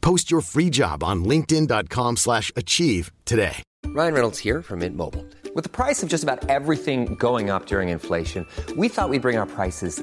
Post your free job on linkedin.com/achieve slash achieve today. Ryan Reynolds here from Mint Mobile. With the price of just about everything going up during inflation, we thought we'd bring our prices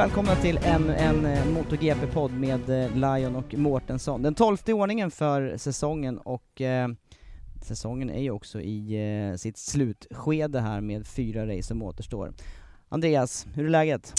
välkomna till ännu en eh, MotoGP-podd med eh, Lion och Mårtensson. Den tolfte i ordningen för säsongen och eh, säsongen är ju också i eh, sitt slutskede här med fyra race som återstår. Andreas, hur är läget?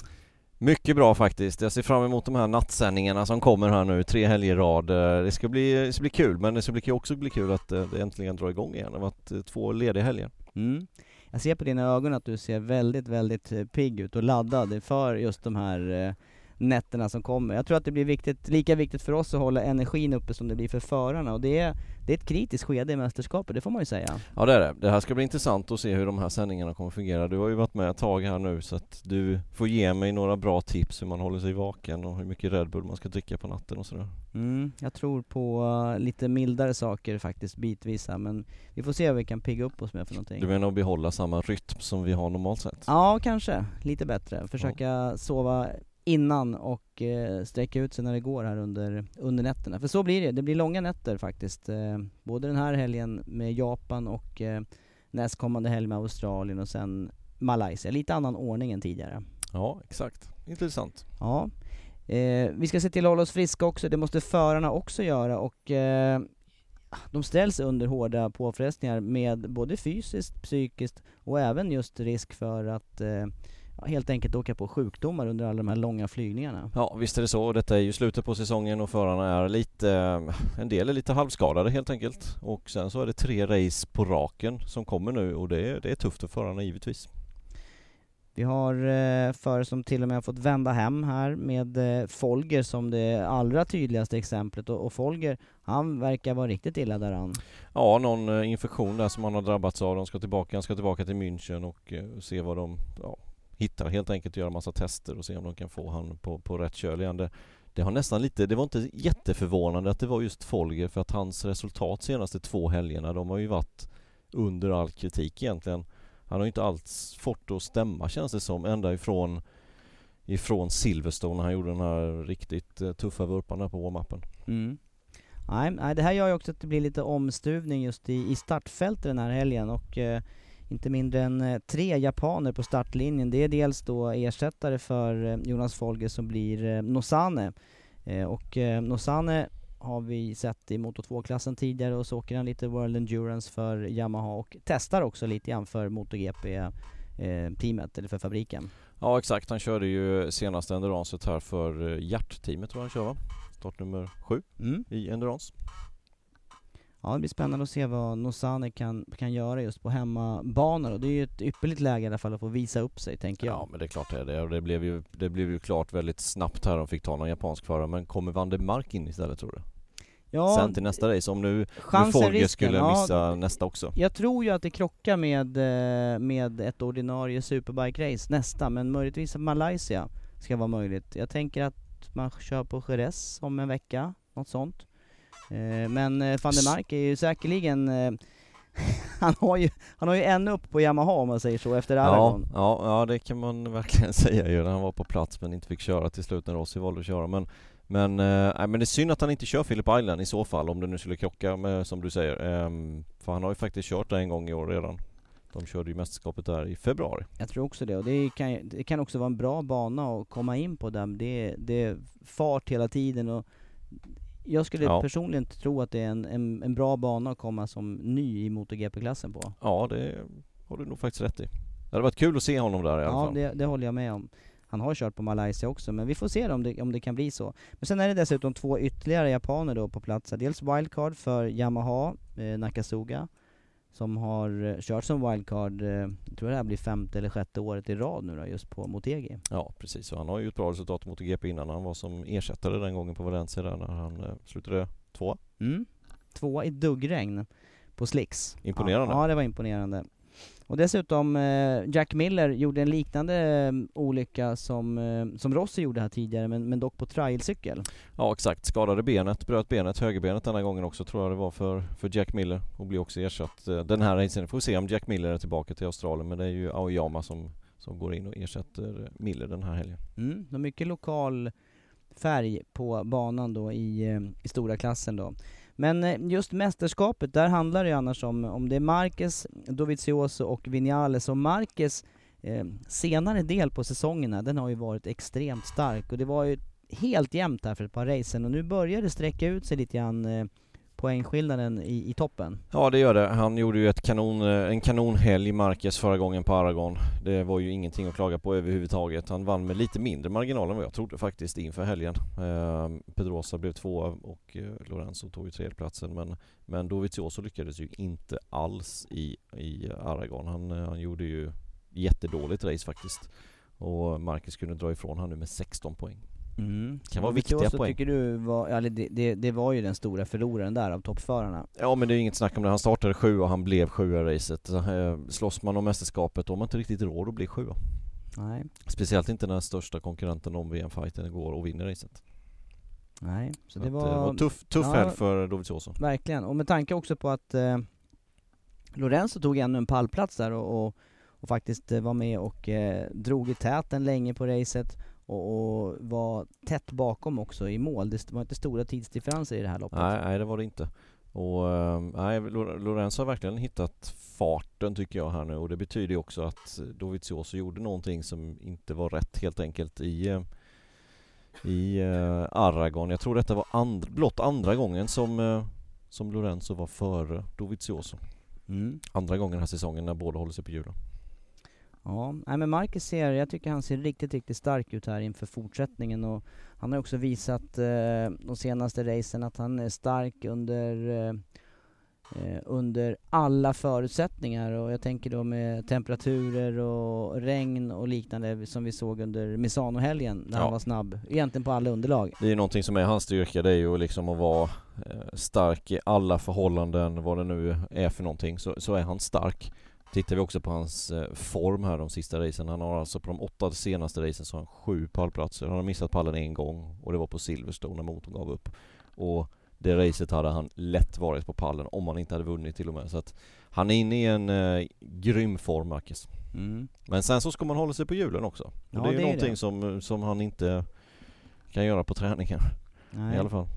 Mycket bra faktiskt. Jag ser fram emot de här nattsändningarna som kommer här nu, tre helger i rad. Eh, Det ska bli, det ska bli kul, men det ska bli, också bli kul att det äntligen drar igång igen. Det har varit två lediga helger. Mm. Jag ser på dina ögon att du ser väldigt, väldigt eh, pigg ut och laddad för just de här eh, nätterna som kommer. Jag tror att det blir viktigt, lika viktigt för oss att hålla energin uppe som det blir för förarna och det är, det är ett kritiskt skede i mästerskapet, det får man ju säga. Ja det är det. Det här ska bli intressant att se hur de här sändningarna kommer fungera. Du har ju varit med ett tag här nu så att du får ge mig några bra tips hur man håller sig vaken och hur mycket Red Bull man ska dricka på natten och sådär. Mm, jag tror på uh, lite mildare saker faktiskt bitvis här, men vi får se vad vi kan pigga upp oss med för någonting. Du menar att behålla samma rytm som vi har normalt sett? Ja, kanske. Lite bättre. Försöka sova innan och eh, sträcka ut sig när det går här under, under nätterna. För så blir det, det blir långa nätter faktiskt. Eh, både den här helgen med Japan och eh, nästkommande helg med Australien och sen Malaysia. Lite annan ordning än tidigare. Ja, exakt. Intressant. Ja. Eh, vi ska se till att hålla oss friska också, det måste förarna också göra och eh, de ställs under hårda påfrestningar med både fysiskt, psykiskt och även just risk för att eh, helt enkelt åka på sjukdomar under alla de här långa flygningarna. Ja visst är det så. Detta är ju slutet på säsongen och förarna är lite, en del är lite halvskadade helt enkelt. Och sen så är det tre race på raken som kommer nu och det är, det är tufft för förarna givetvis. Vi har eh, förare som till och med har fått vända hem här med eh, Folger som det allra tydligaste exemplet och, och Folger, han verkar vara riktigt illa däran. Ja, någon eh, infektion där som han har drabbats av. De ska tillbaka, han ska tillbaka till München och eh, se vad de ja, hittar helt enkelt. Göra massa tester och se om de kan få han på, på rätt köl igen. Det, det har nästan lite, det var inte jätteförvånande att det var just Folger för att hans resultat senaste två helgerna, de har ju varit under all kritik egentligen. Han har ju inte alls fått det att stämma känns det som, ända ifrån ifrån Silverstone när han gjorde den här riktigt eh, tuffa vurpan där på warm-upen. Mm. Nej, det här gör ju också att det blir lite omstuvning just i, i startfältet den här helgen och eh, inte mindre än eh, tre japaner på startlinjen. Det är dels då ersättare för eh, Jonas Folger som blir eh, Nosane. Och Nosane har vi sett i Moto 2-klassen tidigare och så åker han lite World Endurance för Yamaha och testar också lite grann för MotoGP-teamet, eller för fabriken. Ja exakt, han körde ju senaste endurancet här för Hjärt-teamet tror jag han kör va? Startnummer sju Mm. i endurance. Ja, det blir spännande att se vad Nosane kan, kan göra just på hemmabanor och det är ju ett ypperligt läge i alla fall att få visa upp sig, tänker jag. Ja men det är klart det är det och det blev ju, det blev ju klart väldigt snabbt här de fick ta någon japansk förare men kommer Van der Mark in istället tror du? Ja, Sen till nästa race om nu, risken, skulle ja, missa nästa också. Jag tror ju att det krockar med, eh, med ett ordinarie superbike-race nästa, men möjligtvis Malaysia ska vara möjligt. Jag tänker att man kör på Jerez om en vecka. något sånt. Eh, men eh, van der Mark är ju säkerligen eh, han, har ju, han har ju en upp på Yamaha om man säger så efter Aragon. Ja, ja, ja det kan man verkligen säga ju. Han var på plats men inte fick köra till slut när Rossi valde att köra. Men, men, eh, men det är synd att han inte kör Philip Island i så fall om det nu skulle krocka med, som du säger. Eh, för han har ju faktiskt kört det en gång i år redan. De körde ju mästerskapet där i februari. Jag tror också det, och det kan, det kan också vara en bra bana att komma in på där. Det, det är fart hela tiden och jag skulle Ja. personligen tro att det är en, en, en bra bana att komma som ny i MotoGP-klassen på. Ja, det har du nog faktiskt rätt i. Det hade varit kul att se honom där i alla Ja, fall. det, det håller jag med om. Han har kört på Malaysia också, men vi får se om det, om det kan bli så. Men sen är det dessutom två ytterligare japaner då på plats. Dels wildcard för Yamaha, eh, Nakasuga, som har eh, kört som wildcard, eh, jag tror det här blir femte eller sjätte året i rad nu då, just på Motegi. Ja, precis. Och han har ju ett bra resultat mot GP innan. Han var som ersättare den gången på Valencia där när han eh, slutade tvåa. Mm. Tvåa i duggregn på slicks. Imponerande. Ja, ja, det var imponerande. Och dessutom, eh, Jack Miller gjorde en liknande eh, olycka som, eh, som Rossi gjorde här tidigare, men, men dock på trialcykel. Ja, exakt. Skadade benet, bröt benet, högerbenet denna gången också tror jag det var för, för Jack Miller och blir också ersatt den här racen. Får vi se om Jack Miller är tillbaka till Australien men det är ju Aoyama som, som går in och ersätter Miller den här helgen. Mm, det är mycket lokal färg på banan då i, i stora klassen då. Men eh, just mästerskapet, där handlar det ju annars om, om det är Marquez, Dovizioso och Vinales. Och Marquez eh, senare del på säsongerna, den har ju varit extremt stark och det var ju helt jämnt här för ett par racen och nu börjar det sträcka ut sig lite grann eh, poängskillnaden i, i toppen. Ja det gör det. Han gjorde ju ett kanon, eh, en kanonhelg Marquez förra gången på Aragon. Det var ju ingenting att klaga på överhuvudtaget. Han vann med lite mindre marginal än vad jag trodde faktiskt inför helgen. Eh, Pedrosa blev tvåa och eh, Lorenzo tog ju tredjeplatsen men, men Dovizioso lyckades ju inte alls i, i Aragon. Han, eh, han gjorde ju jättedåligt race faktiskt. Och Marquez kunde dra ifrån han nu med 16 poäng. Mm. Kan vara viktiga poäng. tycker du var, eller det, det, det var ju den stora förloraren där av toppförarna. Ja men det är inget snack om det. Han startade sjua och han blev sjua i racet. Eh, Slåss man om mästerskapet då har man inte riktigt råd att bli sjua. Nej. Speciellt inte när största konkurrenten om VM-fighten går och vinner racet. Nej, så, Så det att, var... det var tuff, tuff Ja. helg för Dovizioso. Verkligen, och med tanke också på att eh, Lorenzo tog ännu en pallplats där och, och, och faktiskt eh, var med och eh, drog i täten länge på racet och, och var tätt bakom också i mål. Det var inte stora tidsdifferenser i det här loppet. Nej, nej det var det inte. Och eh, nej, Lor- Lorenzo har verkligen hittat farten tycker jag här nu och det betyder ju också att Dovizioso gjorde någonting som inte var rätt helt enkelt i i eh, Aragon. Jag tror detta var and, blott andra gången som, eh, som Lorenzo var före Dovizioso. Mm. Andra gången den här säsongen när båda håller sig på hjulen. Ja, nej men Marcus ser, jag tycker han ser riktigt, riktigt stark ut här inför fortsättningen och han har också visat eh, de senaste racen att han är stark under eh, eh, under alla förutsättningar och jag tänker då med temperaturer och regn och liknande som vi såg under Misano-helgen när Ja. han var snabb, egentligen på alla underlag. Det är ju någonting som är hans styrka, det är ju liksom att vara eh, stark i alla förhållanden, vad det nu är för någonting, så, så är han stark. Tittar vi också på hans eh, form här de sista racen, han har alltså på de åtta senaste racen så har han sju pallplatser. Han har missat pallen en gång och det var på Silverstone när motorn gav upp. Och det racet hade han lätt varit på pallen om han inte hade vunnit till och med. Så att han är inne i en eh, grym form, Marcus. Mm. Men sen så ska man hålla sig på hjulen också. Och Ja, det är ju det är någonting det. som, som han inte kan göra på träningen Nej. i alla fall.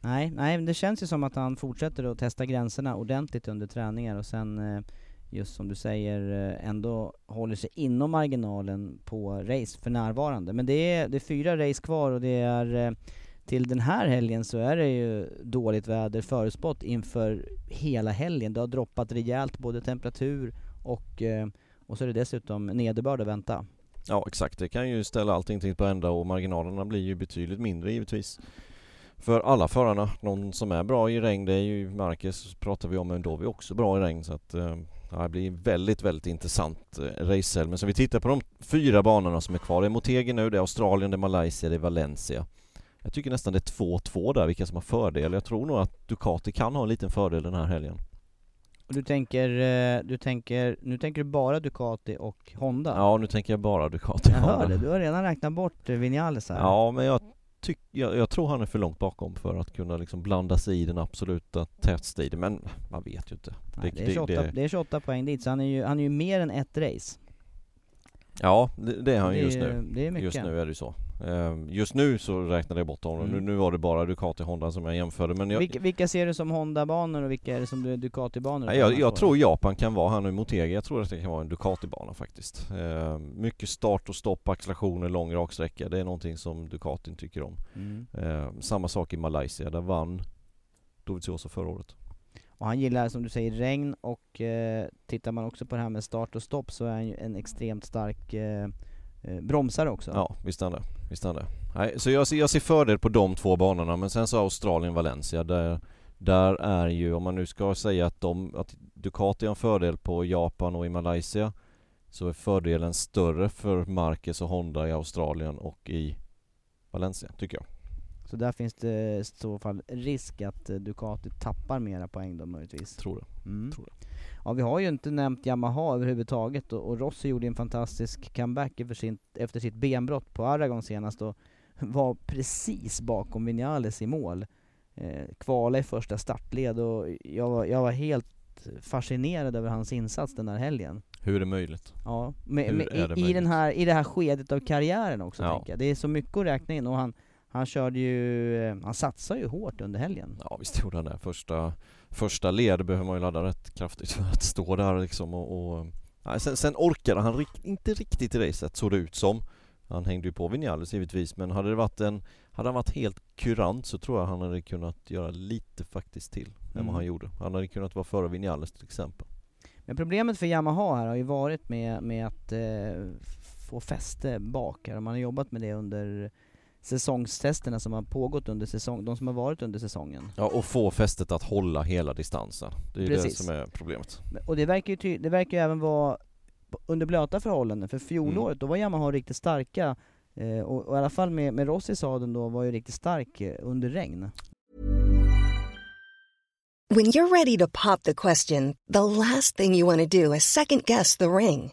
Nej, nej, det känns ju som att han fortsätter att testa gränserna ordentligt under träningar och sen eh, just som du säger eh, ändå håller sig inom marginalen på race för närvarande. Men det är, det är fyra race kvar och det är eh, till den här helgen så är det ju dåligt väder förutspått inför hela helgen. Det har droppat rejält både temperatur och, eh, och så är det dessutom nederbörd att vänta. Ja exakt, det kan ju ställa allting till på ända och marginalerna blir ju betydligt mindre givetvis. För alla förarna, någon som är bra i regn det är ju Marcus pratar vi om men då är vi också bra i regn så att eh, ja, det blir väldigt väldigt intressant eh, racehelg. Men så vi tittar på de fyra banorna som är kvar. Det är Motegi nu, det är Australien, det är Malaysia, det är Valencia. Jag tycker nästan det är 2-2 där, vilka som har fördel. Jag tror nog att Ducati kan ha en liten fördel den här helgen. Och du tänker, eh, du tänker, nu tänker du bara Ducati och Honda? Ja, nu tänker jag bara Ducati. Jag hör det, du har redan räknat bort eh, Vinales här. Ja, men jag tyck, jag, jag tror han är för långt bakom för att kunna liksom blanda sig i den absoluta tätstriden, men man vet ju inte. Nej, det, är 28, det, är 28 poäng dit, så han är ju, han är ju mer än ett race. Ja, det, det är han Det just ju- nu. det är mycket. Just nu är det ju så. Ehm, Just nu så räknade jag bort honom. Mm. Nu, nu var det bara Ducati Honda som jag jämförde. Men jag, Vilka, vilka ser du som Honda-banor och vilka är det som du- Ducati-banor? Nej, jag, jag tror Japan kan vara, han är Motegi, jag tror att det kan vara en Ducati-bana faktiskt. Ehm, mycket start och stopp, accelerationer, lång raksträcka. Det är någonting som Ducatin tycker om. Mm. Ehm, samma sak i Malaysia, där vann Dovizioso förra året. Och han gillar som du säger regn och eh, tittar man också på det här med start och stopp så är han ju en extremt stark eh, Eh, bromsare också. Ja, visst är han det. Visst är han det. Nej, så jag ser, jag ser fördel på de två banorna, men sen så Australien, Valencia, där, där är ju, om man nu ska säga att, de, att Ducati har en fördel på Japan och i Malaysia, så är fördelen större för Marquez och Honda i Australien och i Valencia, tycker jag. Så där finns det i så fall risk att eh, Ducati tappar mera poäng då möjligtvis. Tror det. Mm. Tror det. Ja vi har ju inte nämnt Yamaha överhuvudtaget och, och Rossi gjorde en fantastisk comeback efter, sin, efter sitt benbrott på Aragon senast och var precis bakom Vinales i mål. Eh, kvala i första startled och jag var, jag var helt fascinerad över hans insats den här helgen. Hur är det möjligt? Ja, med, med, är det i, i, den möjligt? här, i det här skedet av karriären också Ja. tänker jag. Det är så mycket att räkna in och han, han körde ju, eh, han satsade ju hårt under helgen. Ja visst gjorde han det. Första, första led behöver man ju ladda rätt kraftigt för att stå där liksom och... och nej, sen, sen orkade han rikt, inte riktigt i racet såg det ut som. Han hängde ju på Vinales givetvis men hade det varit en... Hade han varit helt kurant så tror jag han hade kunnat göra lite faktiskt till än Mm. vad han gjorde. Han hade kunnat vara före Vinales till exempel. Men problemet för Yamaha här har ju varit med, med att eh, få fäste bak här. Man har jobbat med det under säsongstesterna som har pågått under säsong, de som har varit under säsongen. Ja och få fästet att hålla hela distansen. Det är ju det som är problemet. Och det verkar ju, ty- det verkar ju även vara under blöta förhållanden, för fjolåret Mm. då var Yamaha riktigt starka eh, och, och i alla fall med, med Rossi sadeln då var ju riktigt stark eh, under regn. When you're ready to pop the question, the last thing you want to do is second guess the ring.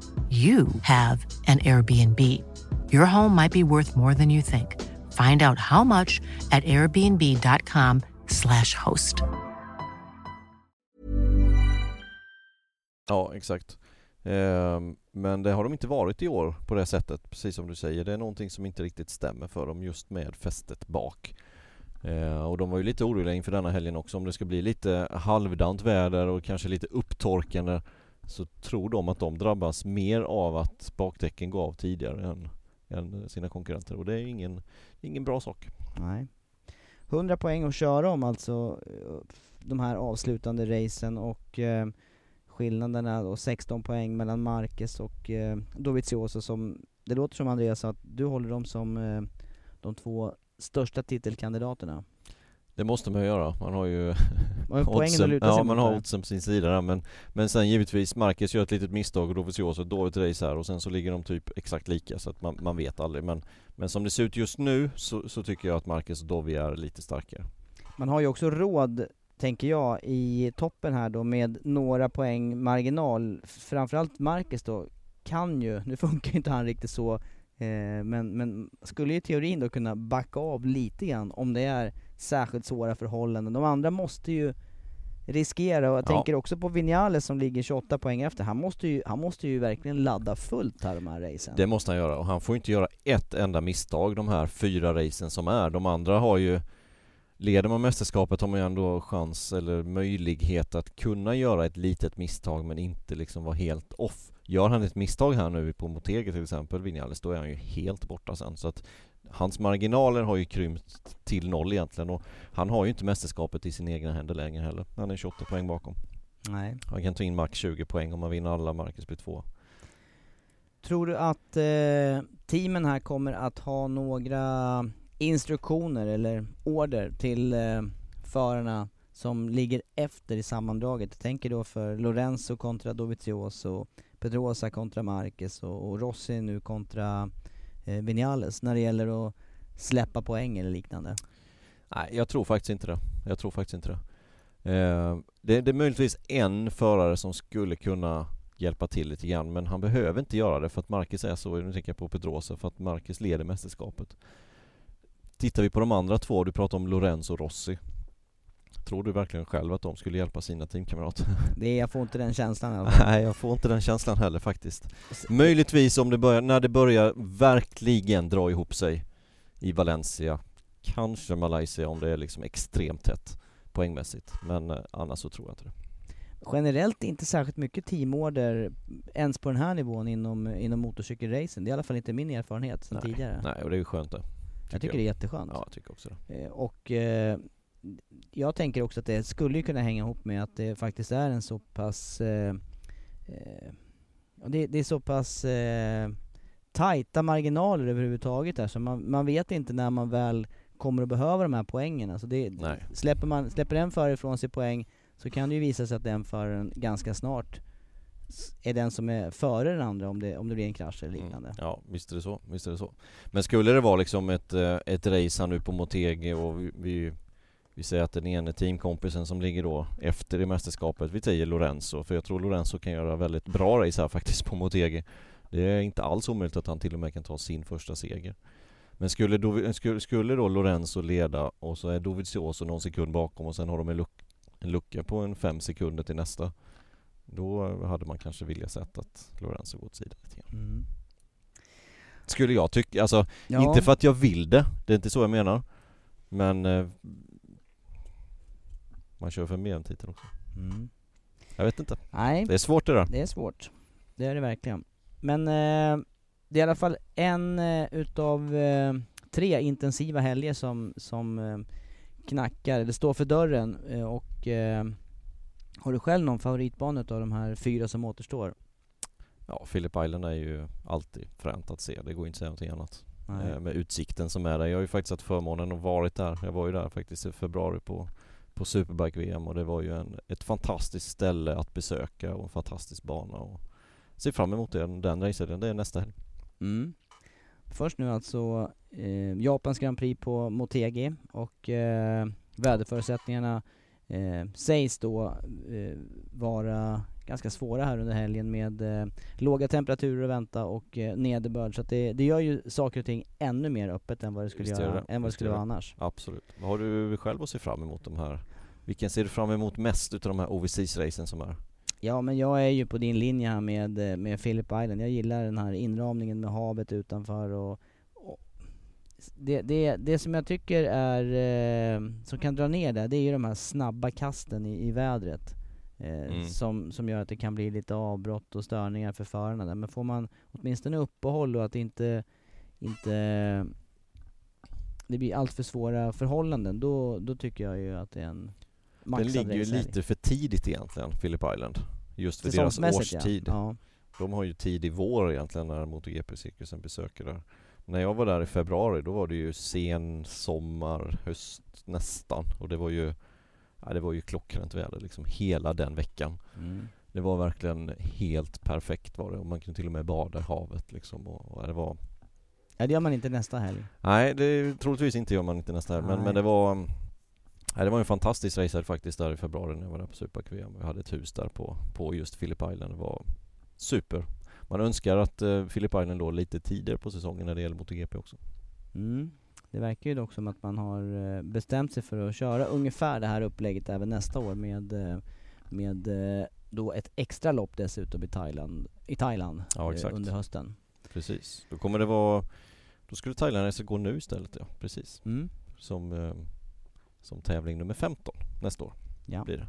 you have an Airbnb. Your home might be worth more than you think. Find out how much at airbnb.com/slash host. Ja, exakt. Ehm, men det har de inte varit i år på det sättet, precis som du säger. Det är någonting som inte riktigt stämmer för dem just med fästet bak. Eh, och de var ju lite oroliga inför denna helgen också om det ska bli lite halvdant väder och kanske lite upptorkande så tror de att de drabbas mer av att bakdäcken går av tidigare än, än sina konkurrenter och det är ju ingen, ingen bra sak. Nej. 100 poäng att köra om alltså eh, de här avslutande racen och eh, skillnaderna då 16 poäng mellan Marquez och eh, Dovizioso som, det låter som Andreas sa att du håller dem som eh, de två största titelkandidaterna. Det måste man ju göra. Man har ju Man har oddsen, ja, man har oddsen på sin sida där men, men sen givetvis Marcus gör ett litet misstag och Dovizioso ett dåligt race här och sen så ligger de typ exakt lika så att man, man vet aldrig men, men som det ser ut just nu så, så tycker jag att Marcus och Dovi är lite starkare. Man har ju också råd tänker jag, i toppen här då med några poäng marginal. Framförallt Marcus då kan ju, nu funkar ju inte han riktigt så, eh, men, men skulle ju teorin då kunna backa av lite grann om det är särskilt svåra förhållanden. De andra måste ju riskera, och jag Ja. tänker också på Vinales som ligger 28 poäng efter. Han måste ju, han måste ju verkligen ladda fullt här de här racen. Det måste han göra och han får inte göra ett enda misstag de här fyra racen som är. De andra har ju Leder man mästerskapet har man ju ändå chans eller möjlighet att kunna göra ett litet misstag men inte liksom vara helt off. Gör han ett misstag här nu på Motegi till exempel, Vinales, då är han ju helt borta sen. Så att hans marginaler har ju krympt till noll egentligen och han har ju inte mästerskapet i sina egna händer längre heller. Han är 28 poäng bakom. Nej. Han kan ta in max 20 poäng om man vinner alla, Marcus blir två. Tror du att eh, teamen här kommer att ha några instruktioner eller order till eh, förarna som ligger efter i sammandraget? Jag tänker då för Lorenzo kontra Dovizioso, Pedrosa kontra Marquez och, och Rossi nu kontra eh, Vinales när det gäller att släppa poäng eller liknande. Nej, jag tror faktiskt inte det. Jag tror faktiskt inte det. Eh, det, det är möjligtvis en förare som skulle kunna hjälpa till lite grann men han behöver inte göra det för att Marcus är så, nu tänker jag på Pedrosa, för att Marcus leder mästerskapet. Tittar vi på de andra två, du pratar om Lorenzo Rossi. Tror du verkligen själv att de skulle hjälpa sina teamkamrater? Det, jag får inte den känslan fall. Nej, jag får inte den känslan heller faktiskt. Möjligtvis om det börjar, när det börjar verkligen dra ihop sig i Valencia, kanske Malaysia om det är liksom extremt tätt poängmässigt. Men eh, annars så tror jag inte det. Generellt inte särskilt mycket teamorder ens på den här nivån inom, inom motorcykelracen. Det är i alla fall inte min erfarenhet sedan Nej. tidigare. Nej, och det är ju skönt det. jag tycker det är jätteskönt. Ja, jag tycker också det. Eh, Och eh, jag tänker också att det skulle ju kunna hänga ihop med att det faktiskt är en så pass eh, eh, det, det är så pass eh, tajta marginaler överhuvudtaget där så man, man vet inte när man väl kommer att behöva de här poängen. Alltså det, Nej. släpper, man, släpper en förare ifrån sig poäng så kan det ju visa sig att den föraren ganska snart är den som är före den andra om det, om det blir en krasch eller liknande. Mm. Ja, visst är det så. Visst är det så. Men skulle det vara liksom ett, eh, ett race här nu på Motegi och vi, vi, vi säger att den ene teamkompisen som ligger då efter i mästerskapet, vi säger Lorenzo, för jag tror Lorenzo kan göra väldigt bra race här faktiskt på Motegi. Det är inte alls omöjligt att han till och med kan ta sin första seger. Men skulle, Dovi- skulle, skulle då Lorenzo leda och så är Dovizioso någon sekund bakom och sen har de en, luck, en lucka på en fem sekunder till nästa. Då hade man kanske vilja sett att Lorenzo gått sidan lite grann. Mm. Skulle jag tycka, alltså Ja. inte för att jag vill det, det är inte så jag menar. Men eh, man kör för mer än titeln också. Mm. Jag vet inte. Nej. Det är svårt det där. Det är svårt. Det är det verkligen. Men eh, det är i alla fall en eh, utav eh, tre intensiva helger som, som eh, knackar, eller står för dörren. Eh, och eh, har du själv någon favoritbana utav de här fyra som återstår? Ja, Phillip Island är ju alltid fränt att se. Det går inte att säga någonting annat. Nej. Med utsikten som är där. Jag har ju faktiskt haft förmånen att varit där. Jag var ju där faktiskt i februari på, på Superbike-VM och det var ju en, ett fantastiskt ställe att besöka och en fantastisk bana. Och ser fram emot den, den racen. Det är nästa helg. Mm. Först nu alltså eh, Japans Grand Prix på Motegi och eh, väderförutsättningarna eh, sägs då eh, vara ganska svåra här under helgen med eh, låga temperaturer att vänta och eh, nederbörd så att det, det gör ju saker och ting ännu mer öppet än vad det skulle, Visst gör göra, det. än vad det skulle vara annars. Absolut. Vad har du själv att se fram emot de här? Vilken ser du fram emot mest utav de här OVCs-racen som är? Ja men jag är ju på din linje här med, eh, med Phillip Island. Jag gillar den här inramningen med havet utanför och, och det, det, det som jag tycker är, eh, som kan dra ner det, det är ju de här snabba kasten i, i vädret. Eh, Mm. som, som gör att det kan bli lite avbrott och störningar för förarna där. Men får man åtminstone uppehåll och att inte, inte det blir allt för svåra förhållanden, då, då tycker jag ju att det är en Den maxad ligger ju lite för tidigt egentligen, Phillip Island. Just för deras Säsongsmässigt, ja. årstid. Ja. De har ju tid i vår egentligen när MotoGP-cirkusen besöker där. När jag var där i februari då var det ju sen sommar, höst nästan. Och det var ju, ja, det var ju klockrent väder liksom hela den veckan. Mm. Det var verkligen helt perfekt var det och man kunde till och med bada i havet liksom. Och, och det var Ja det gör man inte nästa helg. Nej, det troligtvis inte gör man inte nästa helg men, Nej. men det var Nej, det var en fantastisk race faktiskt där i februari när jag var där på Super-QM. Vi hade ett hus där på, på just Phillip Island. Det var super. Man önskar att eh, Phillip Island låg lite tidigare på säsongen när det gäller MotoGP också. Mm. Det verkar ju dock som att man har eh, bestämt sig för att köra ungefär det här upplägget även nästa år med, eh, med eh, då ett extra lopp dessutom i Thailand, i Thailand Ja, under hösten. Precis. Då kommer det vara... Då skulle Thailand gå nu istället ja, precis. Mm. Som, som tävling nummer 15 nästa år Ja. blir det.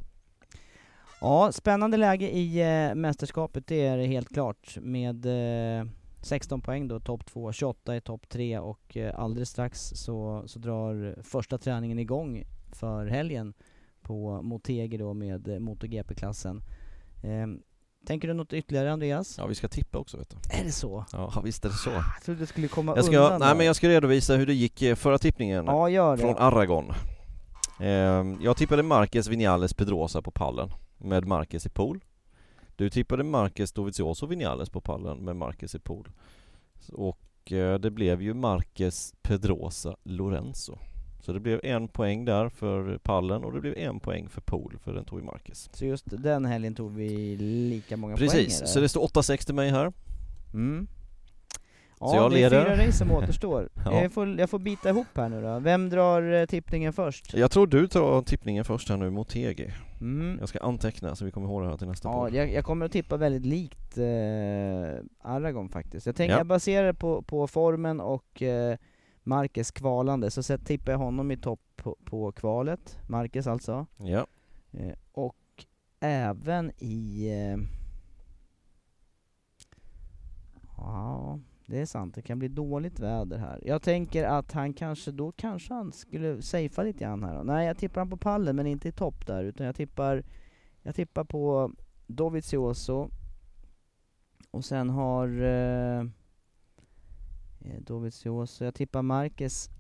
Ja, spännande läge i mästerskapet, det är helt klart. Med eh, 16 poäng då, topp 2, 28 i topp 3 och eh, alldeles strax så, så drar första träningen igång för helgen på Motegi då med eh, MotoGP-klassen. Eh, tänker du något ytterligare Andreas? Ja, vi ska tippa också vet du. Är det så? Ja, visst är det så. Jag trodde det skulle komma Jag ska, undan nej där. men jag ska redovisa hur det gick eh, förra tippningen Ja, gör det. från Aragon. Ehm, jag tippade Marquez Vinales Pedrosa på pallen med Marquez i pool. Du tippade Marquez Dovizioso Vinales på pallen med Marquez i pool. Och eh, det blev ju Marquez Pedrosa Lorenzo. Så det blev en poäng där för pallen och det blev en poäng för pool för den tog ju Marquez. Så just den helgen tog vi lika många Precis, poäng eller? så det står 8-6 till mig här. Mm. Ja, Så jag det leder. är fyra race som återstår. Ja. jag, får, jag får bita ihop här nu då. Vem drar eh, tippningen först? Jag tror du tar tippningen först här nu mot TG. Mm. Jag ska anteckna så vi kommer ihåg det här till nästa Ja, jag, jag kommer att tippa väldigt likt eh, Aragon faktiskt. Jag tänker Ja. jag baserar det på, på formen och eh, Marquez kvalande, så sen tippar jag honom i topp på, på kvalet, Marquez alltså. Ja. Eh, och även i... Eh, ja, det är sant. Det kan bli dåligt väder här. Jag tänker att han kanske, då kanske han skulle safea lite grann här då. Nej, jag tippar han på pallen men inte i topp där, utan jag tippar, jag tippar på Dovizioso. Och sen har eh, eh, Dovizioso, jag tippar Marquez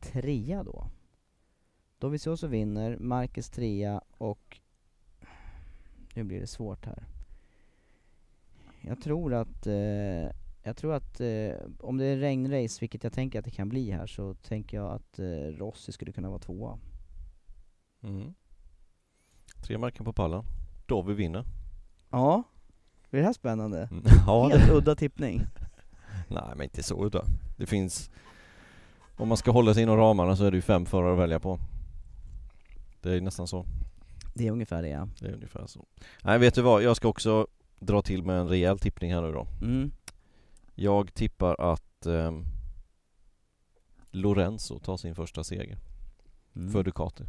trea då. Dovizioso vinner, Marquez trea och nu blir det svårt här. Jag tror att, eh, jag tror att eh, om det är regnrace, vilket jag tänker att det kan bli här, så tänker jag att eh, Rossi skulle kunna vara tvåa. Mm. Tre marken på pallen. Då vi vinner. Ja, blir det här spännande? Mm. Ja, Helt udda tippning. Nej men inte så udda. Det finns... Om man ska hålla sig inom ramarna så är det ju fem förare att välja på. Det är nästan så. Det är ungefär det ja. Det är ungefär så. Nej vet du vad, jag ska också dra till med en rejäl tippning här nu då. Mm. Jag tippar att ehm, Lorenzo tar sin första seger Mm. för Ducati.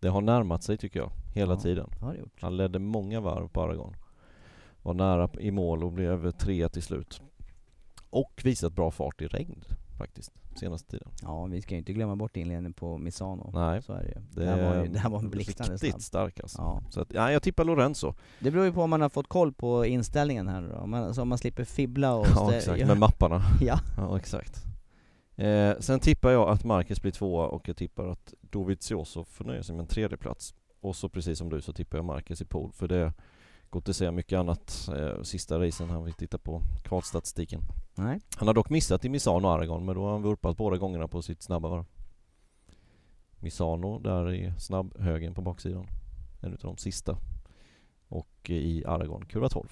Det har närmat sig tycker jag, hela Ja, tiden. Han ledde många varv på Aragon. Var nära i mål och blev trea till slut. Och visat bra fart i regn faktiskt, senaste tiden. Ja, vi ska ju inte glömma bort inledningen på Misano. Nej, Så är det ju. det, här var ju, det här var en blixtrande snabb. stark alltså. Ja. Så att, ja, jag tippar Lorenzo. Det beror ju på om man har fått koll på inställningen här nu då. Om man, så om man slipper fibbla och... Ja exakt, med mapparna. Ja. Ja exakt. Eh, sen tippar jag att Marcus blir tvåa och jag tippar att Dovizioso får nöja sig med en tredje plats. Och så precis som du så tippar jag Marcus i pool för det inte att säga mycket annat eh, sista racen här om vi tittar på kvalstatistiken. Nej. Han har dock missat i Misano och Aragon men då har han vurpat båda gångerna på sitt snabba varv. Misano där i snabbhögen på baksidan. En utav de sista. Och i Aragon kurva 12.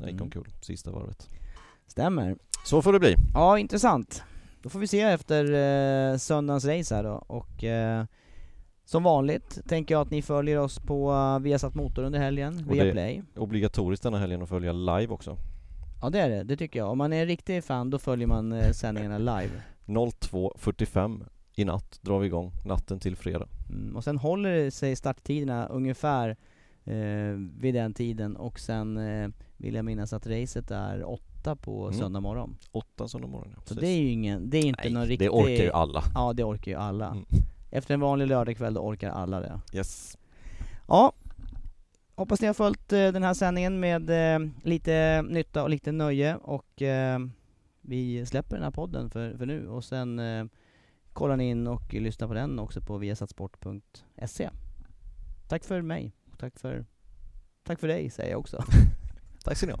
Nej, Mm. mm. kul sista varvet. Stämmer. Så får det bli. Ja, intressant. Då får vi se efter eh, söndagens race här då och eh, som vanligt tänker jag att ni följer oss på uh, Viasat Motor under helgen, Och via det- Play. Obligatoriskt denna helgen att följa live också. Ja det är det, det tycker jag. Om man är en riktig fan då följer man eh, sändningarna live. 02.45 i natt drar vi igång, natten till fredag. Mm, och sen håller det sig starttiderna ungefär eh, vid den tiden och sen eh, vill jag minnas att racet är åtta på Mm. söndag morgon. Åtta söndag morgon ja, Så det är ju ingen, det är inte Nej, någon det riktig... orkar ju alla. Ja det orkar ju alla. Mm. Efter en vanlig lördagkväll då orkar alla det. Yes. Ja, hoppas ni har följt eh, den här sändningen med eh, lite nytta och lite nöje och eh, vi släpper den här podden för, för nu och sen eh, kollar ni in och lyssnar på den också på viasatsport.se. Tack för mig, och tack för, tack för dig säger jag också. Tack ska ni ha.